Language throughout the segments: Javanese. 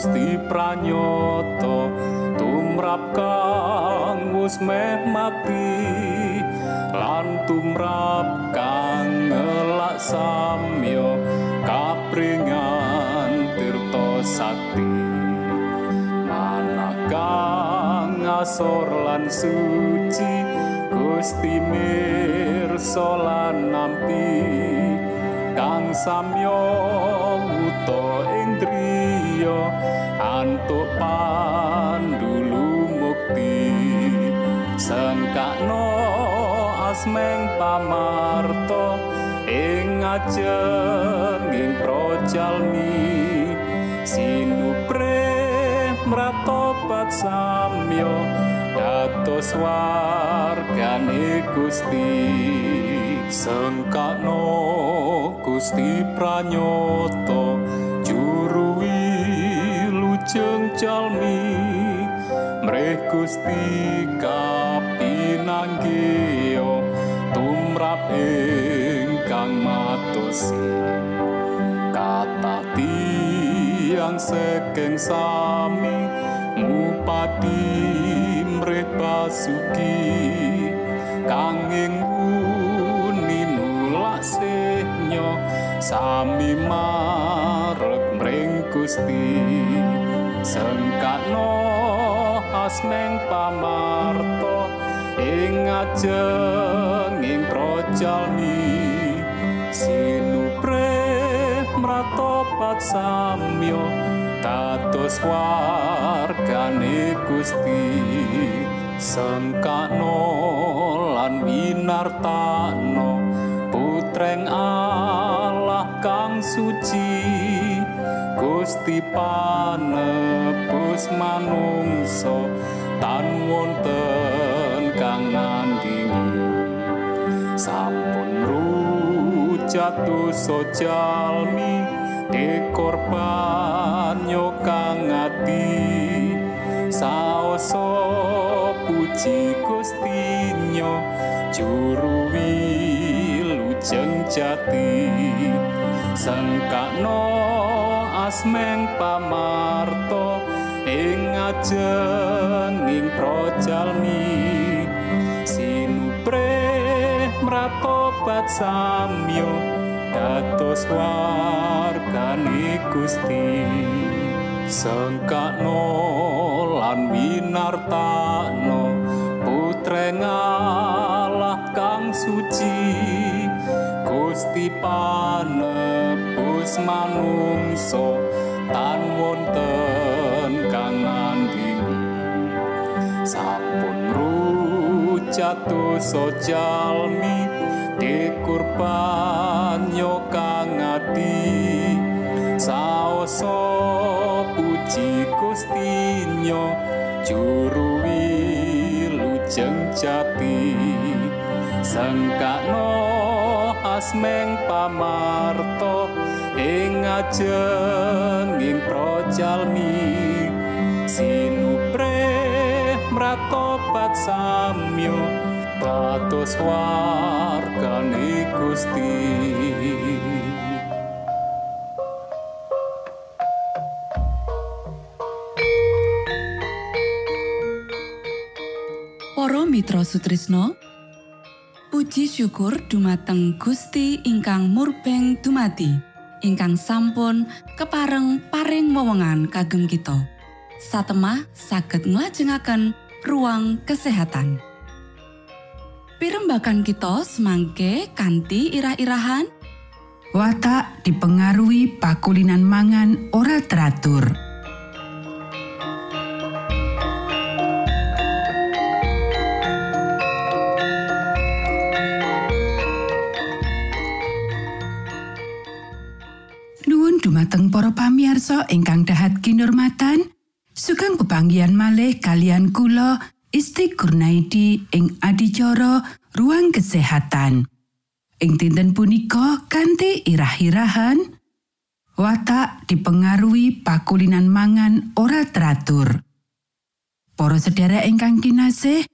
Gusti pranyata tumrap kang wis meh mati lan tumrap kang ngelak samyo kapringan tirta sakti. Manah kang asor lan suci Gusti mirsa lan nampi kang samyo wuto ing antuk pandulu mukti sengkakno asmeng pamarto ing ajenging projalmi sinupre mratobat samyo dados wargane Gusti sengkakno Gusti pranyata juru wilujeng jalmi mreh Gusti kapinanggih tumrap ingkang matosi kata tiang saking sami ngupati mreh basuki. Kanging uni nulak sehnyo sami marek mring Gusti sengkakno asmeng pamarto ing ajenging projalmi sinupre mratobat samyo dados wargane Gusti. Sengkakno lan winartano putreng Allah kang suci Gusti panebus manungso tan wonten kang ngandingi. Sampun rujatu sojalmi dekorban yo kang ati. Saoso puji gustinyo juru wilujeng jati. Sengkakno asmeng pamarto ing ajenging projalmi sinupre mratobat samyo dados wargane Gusti. Sengkakno lan winartano putreng Allah kang suci Gusti panebus manungso tan wonten kang ngandini sampun rujatu sojalmi dikurban yo kang ati saoso puji Gustinyo juru wilujeng jati. Sengkakno asmeng pamarto ing ajenging projalmi. Sinupre mratobat samyo dados wargane Gusti. Para Mitra Sutrisno Puji syukur dumateng Gusti ingkang murbeng dumati ingkang sampun kepareng paring wewenngan kagem kita. Satemah saged nglajengaken ruang kesehatan. Pirembakan kita semangke kanthi irah-irahan. Watak dipengaruhi pakulinan mangan ora teratur. Dumateng para pamiarsa ingkang dahat kinurmatan, sugeng pepanggihan malih kalian kula Isti Kurnaidi ing adicara ruang kesehatan. Ing dinten punika kanthi irah-irahan watak dipengaruhi pakulinan mangan ora teratur. Para sedherek ingkang kinasih,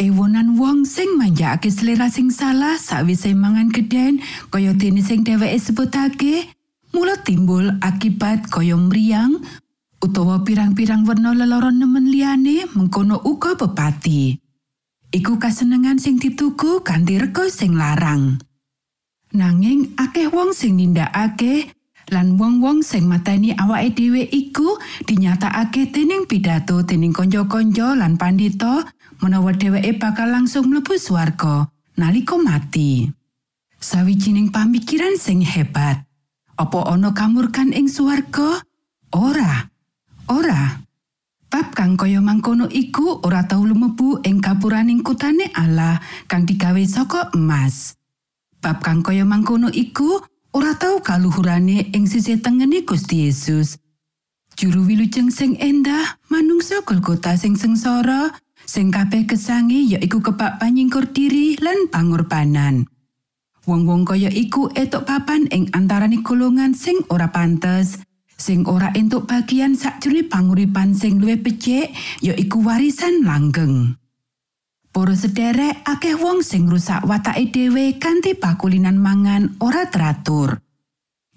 ewonan wong sing manjakake selera sing salah sawise mangan gedhen kaya dene sing dheweke sebutake, mula timbul akibat kaya mriyang utawa pirang-pirang werna leloron nemen liyane mengkono uga pepati. Iku kasenengan sing dituku kanthi rega sing larang. Nanging akeh wong sing nindakake lan wong-wong sing mateni awake dhewe iku dinyatakake dening pidato dening kanca-kanca lan pandhita menawa dheweke bakal langsung mlebu swarga nalika mati. Sawijining pamikiran sing hebat. Apa ana kamurkan ing swarga? Ora. Ora. Bab kang kaya mangkono iku ora tau lumebu ing gapuraning kutane Allah kang digawe saka emas. Bab kang kaya mangkono iku ora tau kaluhurane ing sisih tengene Gusti Yesus. Juru wilujeng sing endah, manungsa Golgota sing sengsara, sing kabeh kesange yaiku kebak panyingkur diri lan pangorbanan. Wong-wong kaya iku etuk papan ing antarane golongan sing ora pantes, sing ora entuk bagian sakjroning panguripan sing luwih becik yaiku warisan langgeng. Para sederek akeh wong sing rusak watake dhewe kanthi pakulinan mangan ora teratur.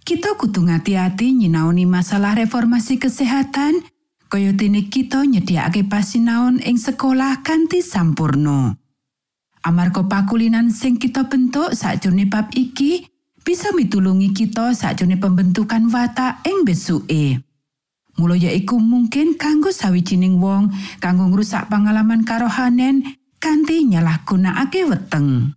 Kita kudu ngati-ati nyinaoni masalah reformasi kesehatan kaya dene kita nyediakake pasinaon ing sekolah kanthi sampurno. Amarga pakulinan sing kita bentuk sakjroning bab iki bisa mitulungi kita sakjroning pembentukan watak ing besuke. Mula yaiku mungkin kanggo sawijining wong kanggo ngrusak pengalaman karohanen kanthi nyalahgunakake weteng.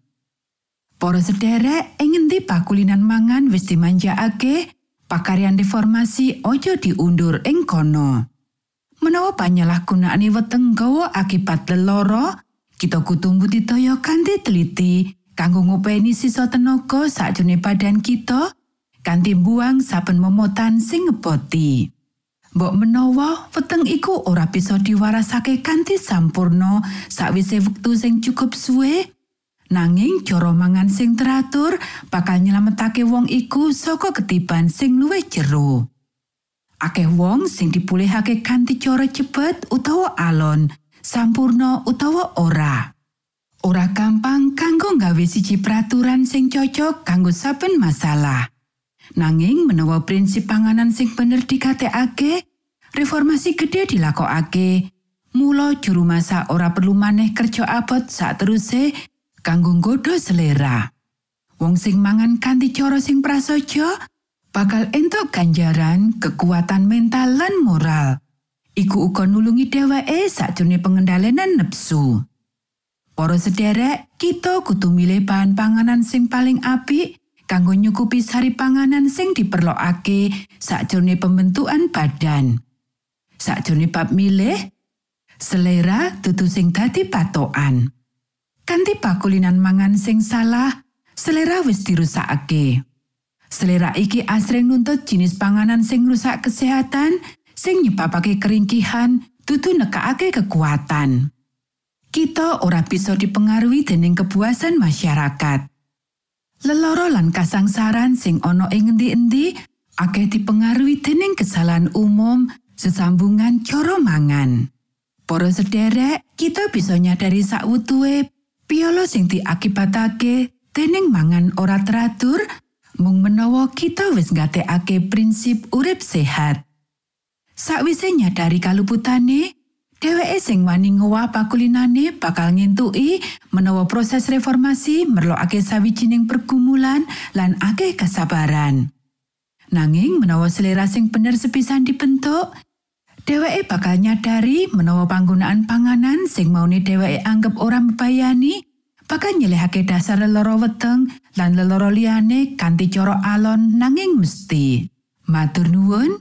Para sederek ing ngendi pakulinan mangan wis dimanjakake, pakaryan reformasi ojo diundur ing kono. Menawa panyalahgunaane weteng gawa akibat leloro, kita kudu mbudidaya kanthi teliti kanggo ngopeni sisa tenaga sakjroning badan kita kanthi buang saben momotan sing ngeboti. Mbok menawa weteng iku ora bisa diwarasake kanthi sampurno sakwise wektu sing cukup suwe, nanging cara mangan sing teratur bakal nyelametake wong iku saka ketiban sing luwih jero. Akeh wong sing dipulihake kanthi cara cepet utawa alon, sampurno utawa ora. Ora gampang kanggo nggawe siji peraturan sing cocok kanggo saben masalah. Nanging menawa prinsip panganan sing bener dikatekake, reformasi gede dilakokake. Mula juru masak ora perlu maneh kerja abot sak teruse kanggo nggodha selera. Wong sing mangan kanthi cara sing prasaja bakal entuk ganjaran kekuatan mental lan moral. Iku uga nulungi dheweke sakjroning pengendalian nepsu. Para sederek, kita kudu milih bahan panganan sing paling apik kanggo nyukupi sari panganan sing diperlokake sakjroning pembentukan badan. Sakjroning bab milih, selera dudu sing dadi patokan. Kanthi pakulinan mangan sing salah, selera wis dirusakake. Selera iki asring nuntut jenis panganan sing rusak kesehatan, sing nyebabake keringkihan, dudu nekakake kekuatan. Kita ora bisa dipengaruhi dening kepuasan masyarakat. Leloro lan kasangsaran sing ana ing endi-endi akeh dipengaruhi dening kesalahan umum sesambungan cara mangan. Para sederek, kita bisa nyadari sakwutuhe piolo sing diakibatake dening mangan ora teratur mung menawa kita wis nggatekake prinsip urip sehat. Sakwise nyadari kaluputane, Dheweke sing wani ngowah pakulinane bakal ngentuki menawa proses reformasi merlokake sawijining pergumulan lan akeh kesabaran. Nanging menawa selera sing bener sepisan dibentuk, dheweke bakal nyadari menawa panggunaan panganan sing maune dheweke anggap ora mbayani bakal nyelehake dasar leloro weteng lan leloro liyane kanthi cara alon nanging mesti. Matur nuwun,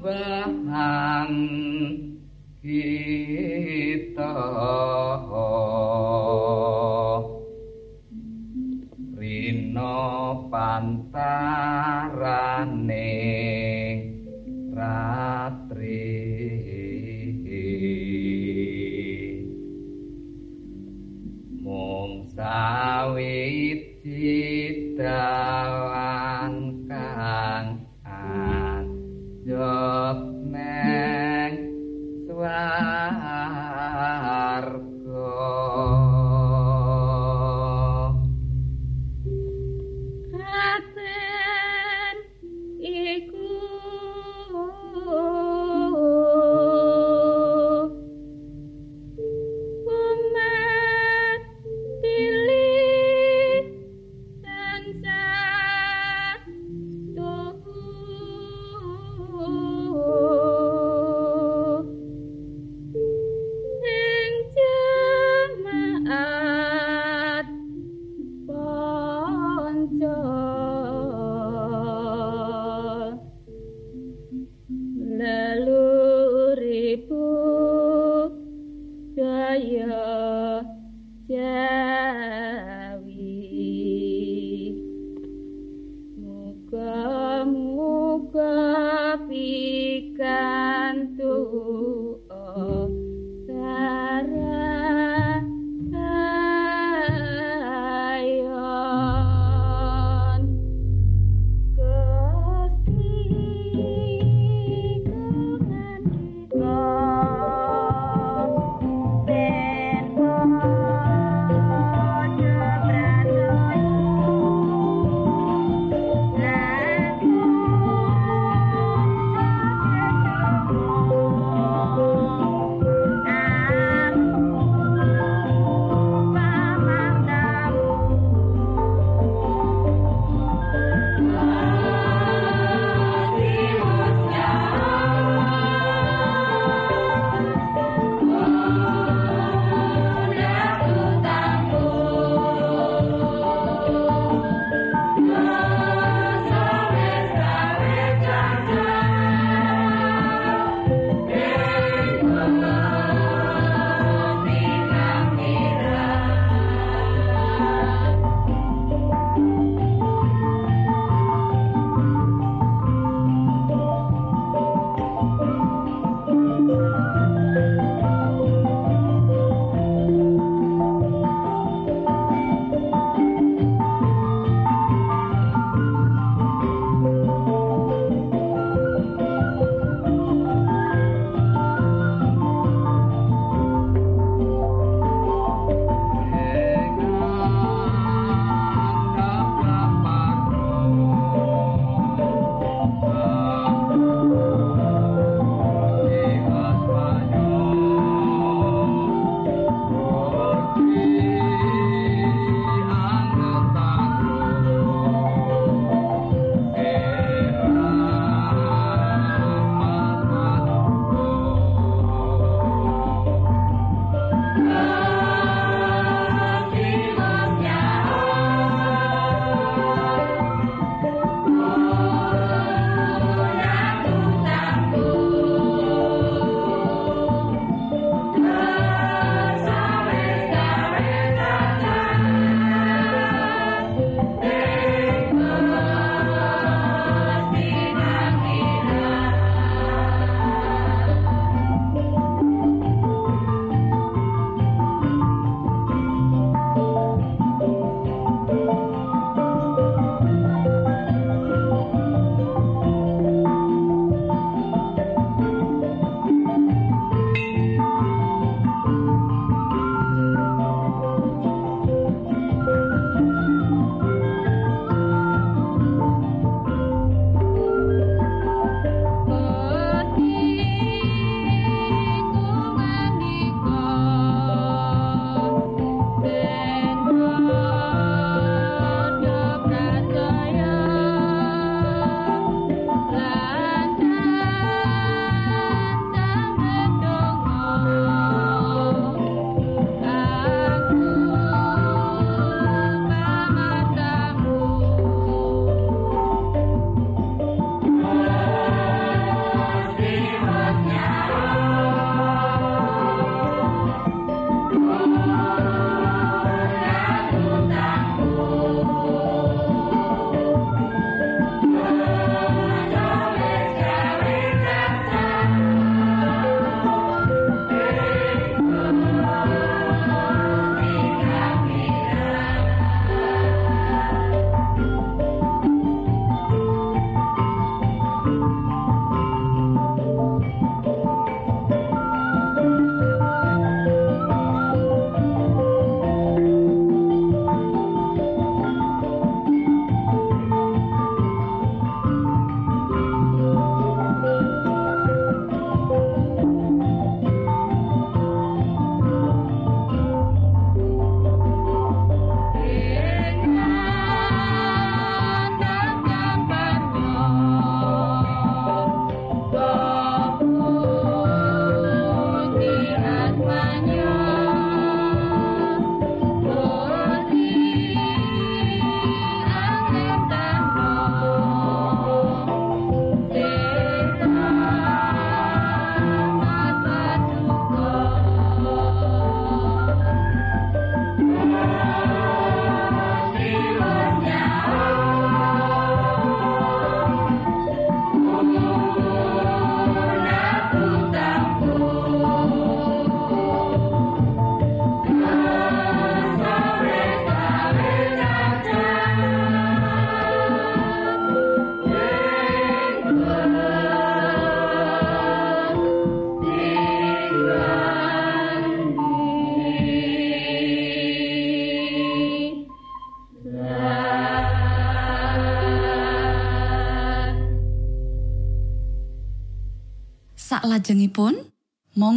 Sesembahan kita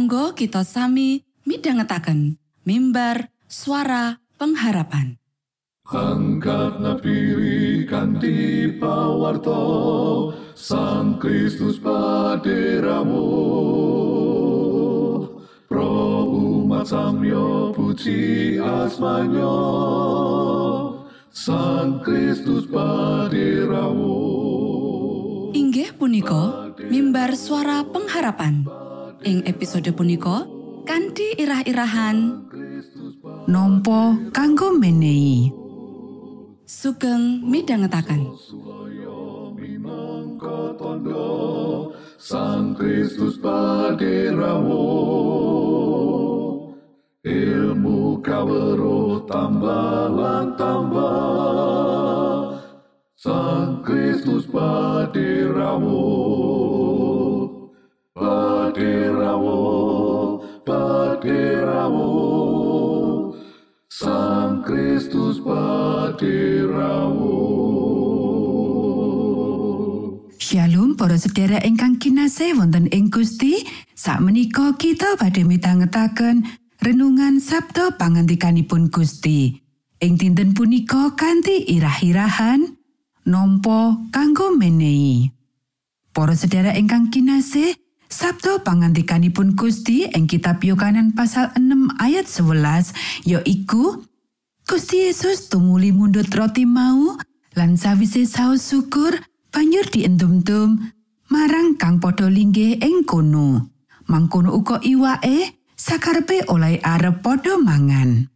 monggo kita sami midhangetaken mimbar suara pengharapan. Angkat kanti pawarto Sang Kristus paderamu Pro umat samyo puji asmanyo Sang Kristus paderamu Inggih punika mimbar suara pengharapan. Ing episode punika kanthi irah-irahan Nompo kanggo menehi. sugeng midhangetaken. minangka tondo Sang Kristus paderamu ilmu kawero tambah tambah Sang Kristus paderamu paderamu paderamu Sang Kristus paderamu Shalom para sedherek ingkang kinasih wonten ing Gusti. Sakmenika kita badhe mitangetaken renungan Sabda pangandikanipun Gusti. Ing dinten punika kanthi irah-irahan nampa kanggo menehi. Para sedherek ingkang kinasih, Sabda pangandikanipun Gusti ing kitab Yohanes pasal 6 ayat 11 yaiku Gusti Yesus tumuli mundut roti mau lan sawise saos syukur banjur dientum-tum marang kang padha linggih ing kono. Mangkono uga iwake sakarepe oleh arep padha mangan.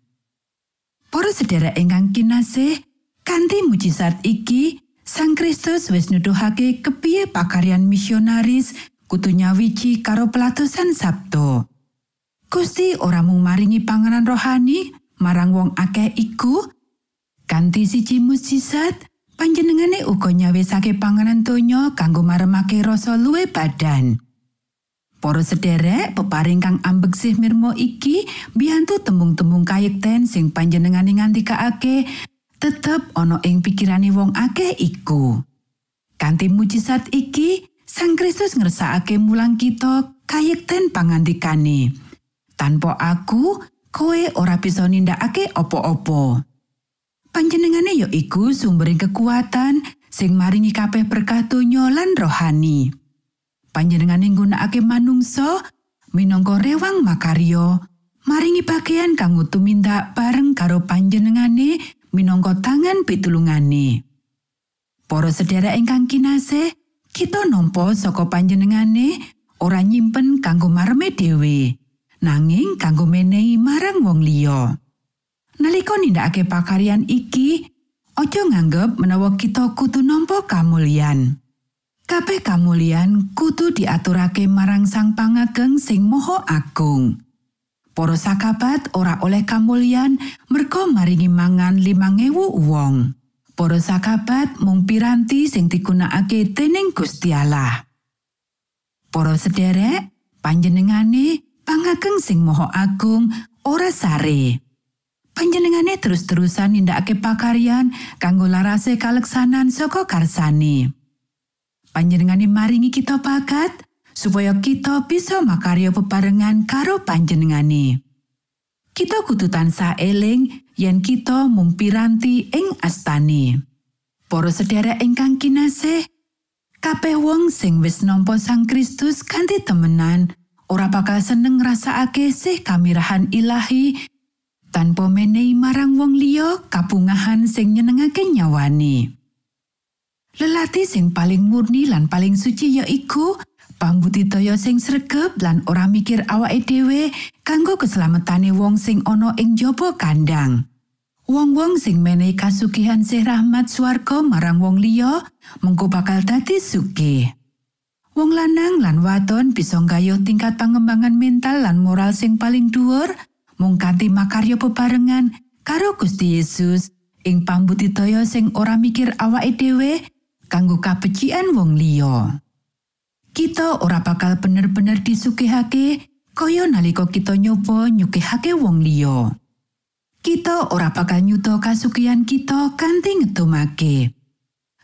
Para sedherek ingkang kinasih, kanthi mujizat iki Sang Kristus wis nuduhake kepiye pakaryan misionaris kudu nyawiji karo pelatusan Sabto. Gusti ora mung maringi panganan rohani marang wong akeh iku, kanthi siji mujizat panjenengane uga nyawisake panganan donya kanggo maremake rasa luwe badan. Para sederek peparing kang ambeksih mirmo iki biyantu tembung-tembung kayekten sing panjenengane ngandikake tetep ana ing pikirane wong akeh iku. Kanthi mujizat iki, Sang Kristus ngersakake mulang kita kayekten pangandikane. Tanpa aku, kowe ora bisa nindakake opo-opo. Panjenengane ya iku sumbering kekuatan sing maringi kabeh berkah donya lan rohani. Panjenengane nggunakake manungsa minangka rewang makaryo, maringi bagian kanggo tumindak bareng karo panjenengane minangka tangan pitulungane. Para sedherek ingkang kinasih, kita nampa saka panjenengane ora nyimpen kanggo marme dhewe, nanging kanggo menehi marang wong liya. Nalika nindakake pakaryan iki, aja nganggep menawa kita kudu nampa kamulyan. Kabeh kamulyan kudu diaturake marang Sang Pangageng sing Maha Agung. Para sakabat ora oleh kamulyan merga maringi mangan 5000 wong. Para sakabat mung piranti sing digunakake dening Gusti Allah. Para sederek, panjenengane pangageng sing Maha Agung ora sare. Panjenengane terus-terusan nindakake pakaryan kanggo larase kaleksanan saka karsane. Panjenengane maringi kita bakat supaya kita bisa makarya bebarengan karo panjenengane. Kita kudu tansah eling yen kita mung piranti ing astane. Para sedherek ingkang kinasih, kabeh wong sing wis nampa Sang Kristus kanthi temenan ora bakal seneng ngrasakake sih kamirahan ilahi tanpa menehi marang wong liya kabungahan sing nyenengake nyawane. Lelati sing paling murni lan paling suci yaiku pambudidaya sing sregep lan ora mikir awake dhewe kanggo keslametane wong sing ana ing jaba kandang. Wong-wong sing menehi kasugihan sih rahmat swarga marang wong liya mengko bakal dadi sugih. Wong lanang lan wadon bisa nggayuh tingkat pangembangan mental lan moral sing paling dhuwur mung kanthi makarya bebarengan karo Gusti Yesus ing pambudidaya sing ora mikir awake dhewe kanggo kabecikan wong liya. Kita ora bakal bener-bener disugihake kaya nalika kita nyoba nyugihake wong liya. Kita ora bakal nyuda kasugihan kita kanthi ngedumake.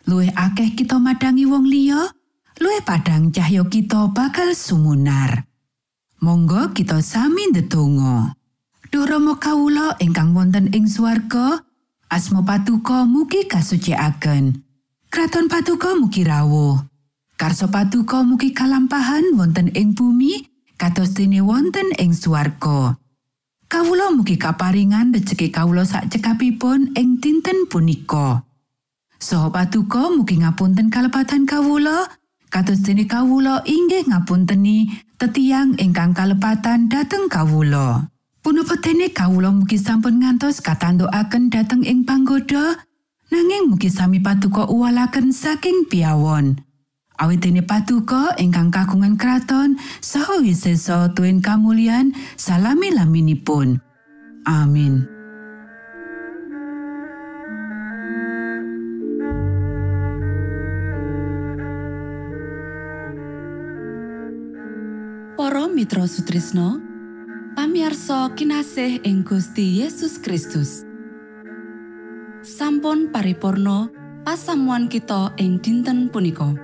Luwih akeh kita madangi wong liya luwih padhang cahya kita bakal sumunar. Monggo kita sami ndedonga. Duh Rama kawula ingkang wonten ing swarga, asma patuko mugi kasucikaken. Kraton patuko mugi rawuh. Karso patuko mugi kalampahan wonten ing bumi kados dene wonten ing swarga. Kawula mugi kaparingan rejeki kawula sak cekapipun ing dinten punika. Saha patuko mugi ngapunten kalepatan kawula kados dene kawula inggih ngapunteni tetiang ingkang kalepatan dhateng kawula. Punapa dene kawula mugi sampun ngantos katandukaken dhateng ing panggoda nanging mugi sami patuko uwalaken saking piawon. Awit dene patuko ingkang kagungan kraton saha wisesa tuwin kamulyan salami-laminipun. Amin. Para Mitra Sutrisno pamiarsa kinasih ing Gusti Yesus Kristus sampun paripurno pasamuan kita ing dinten punika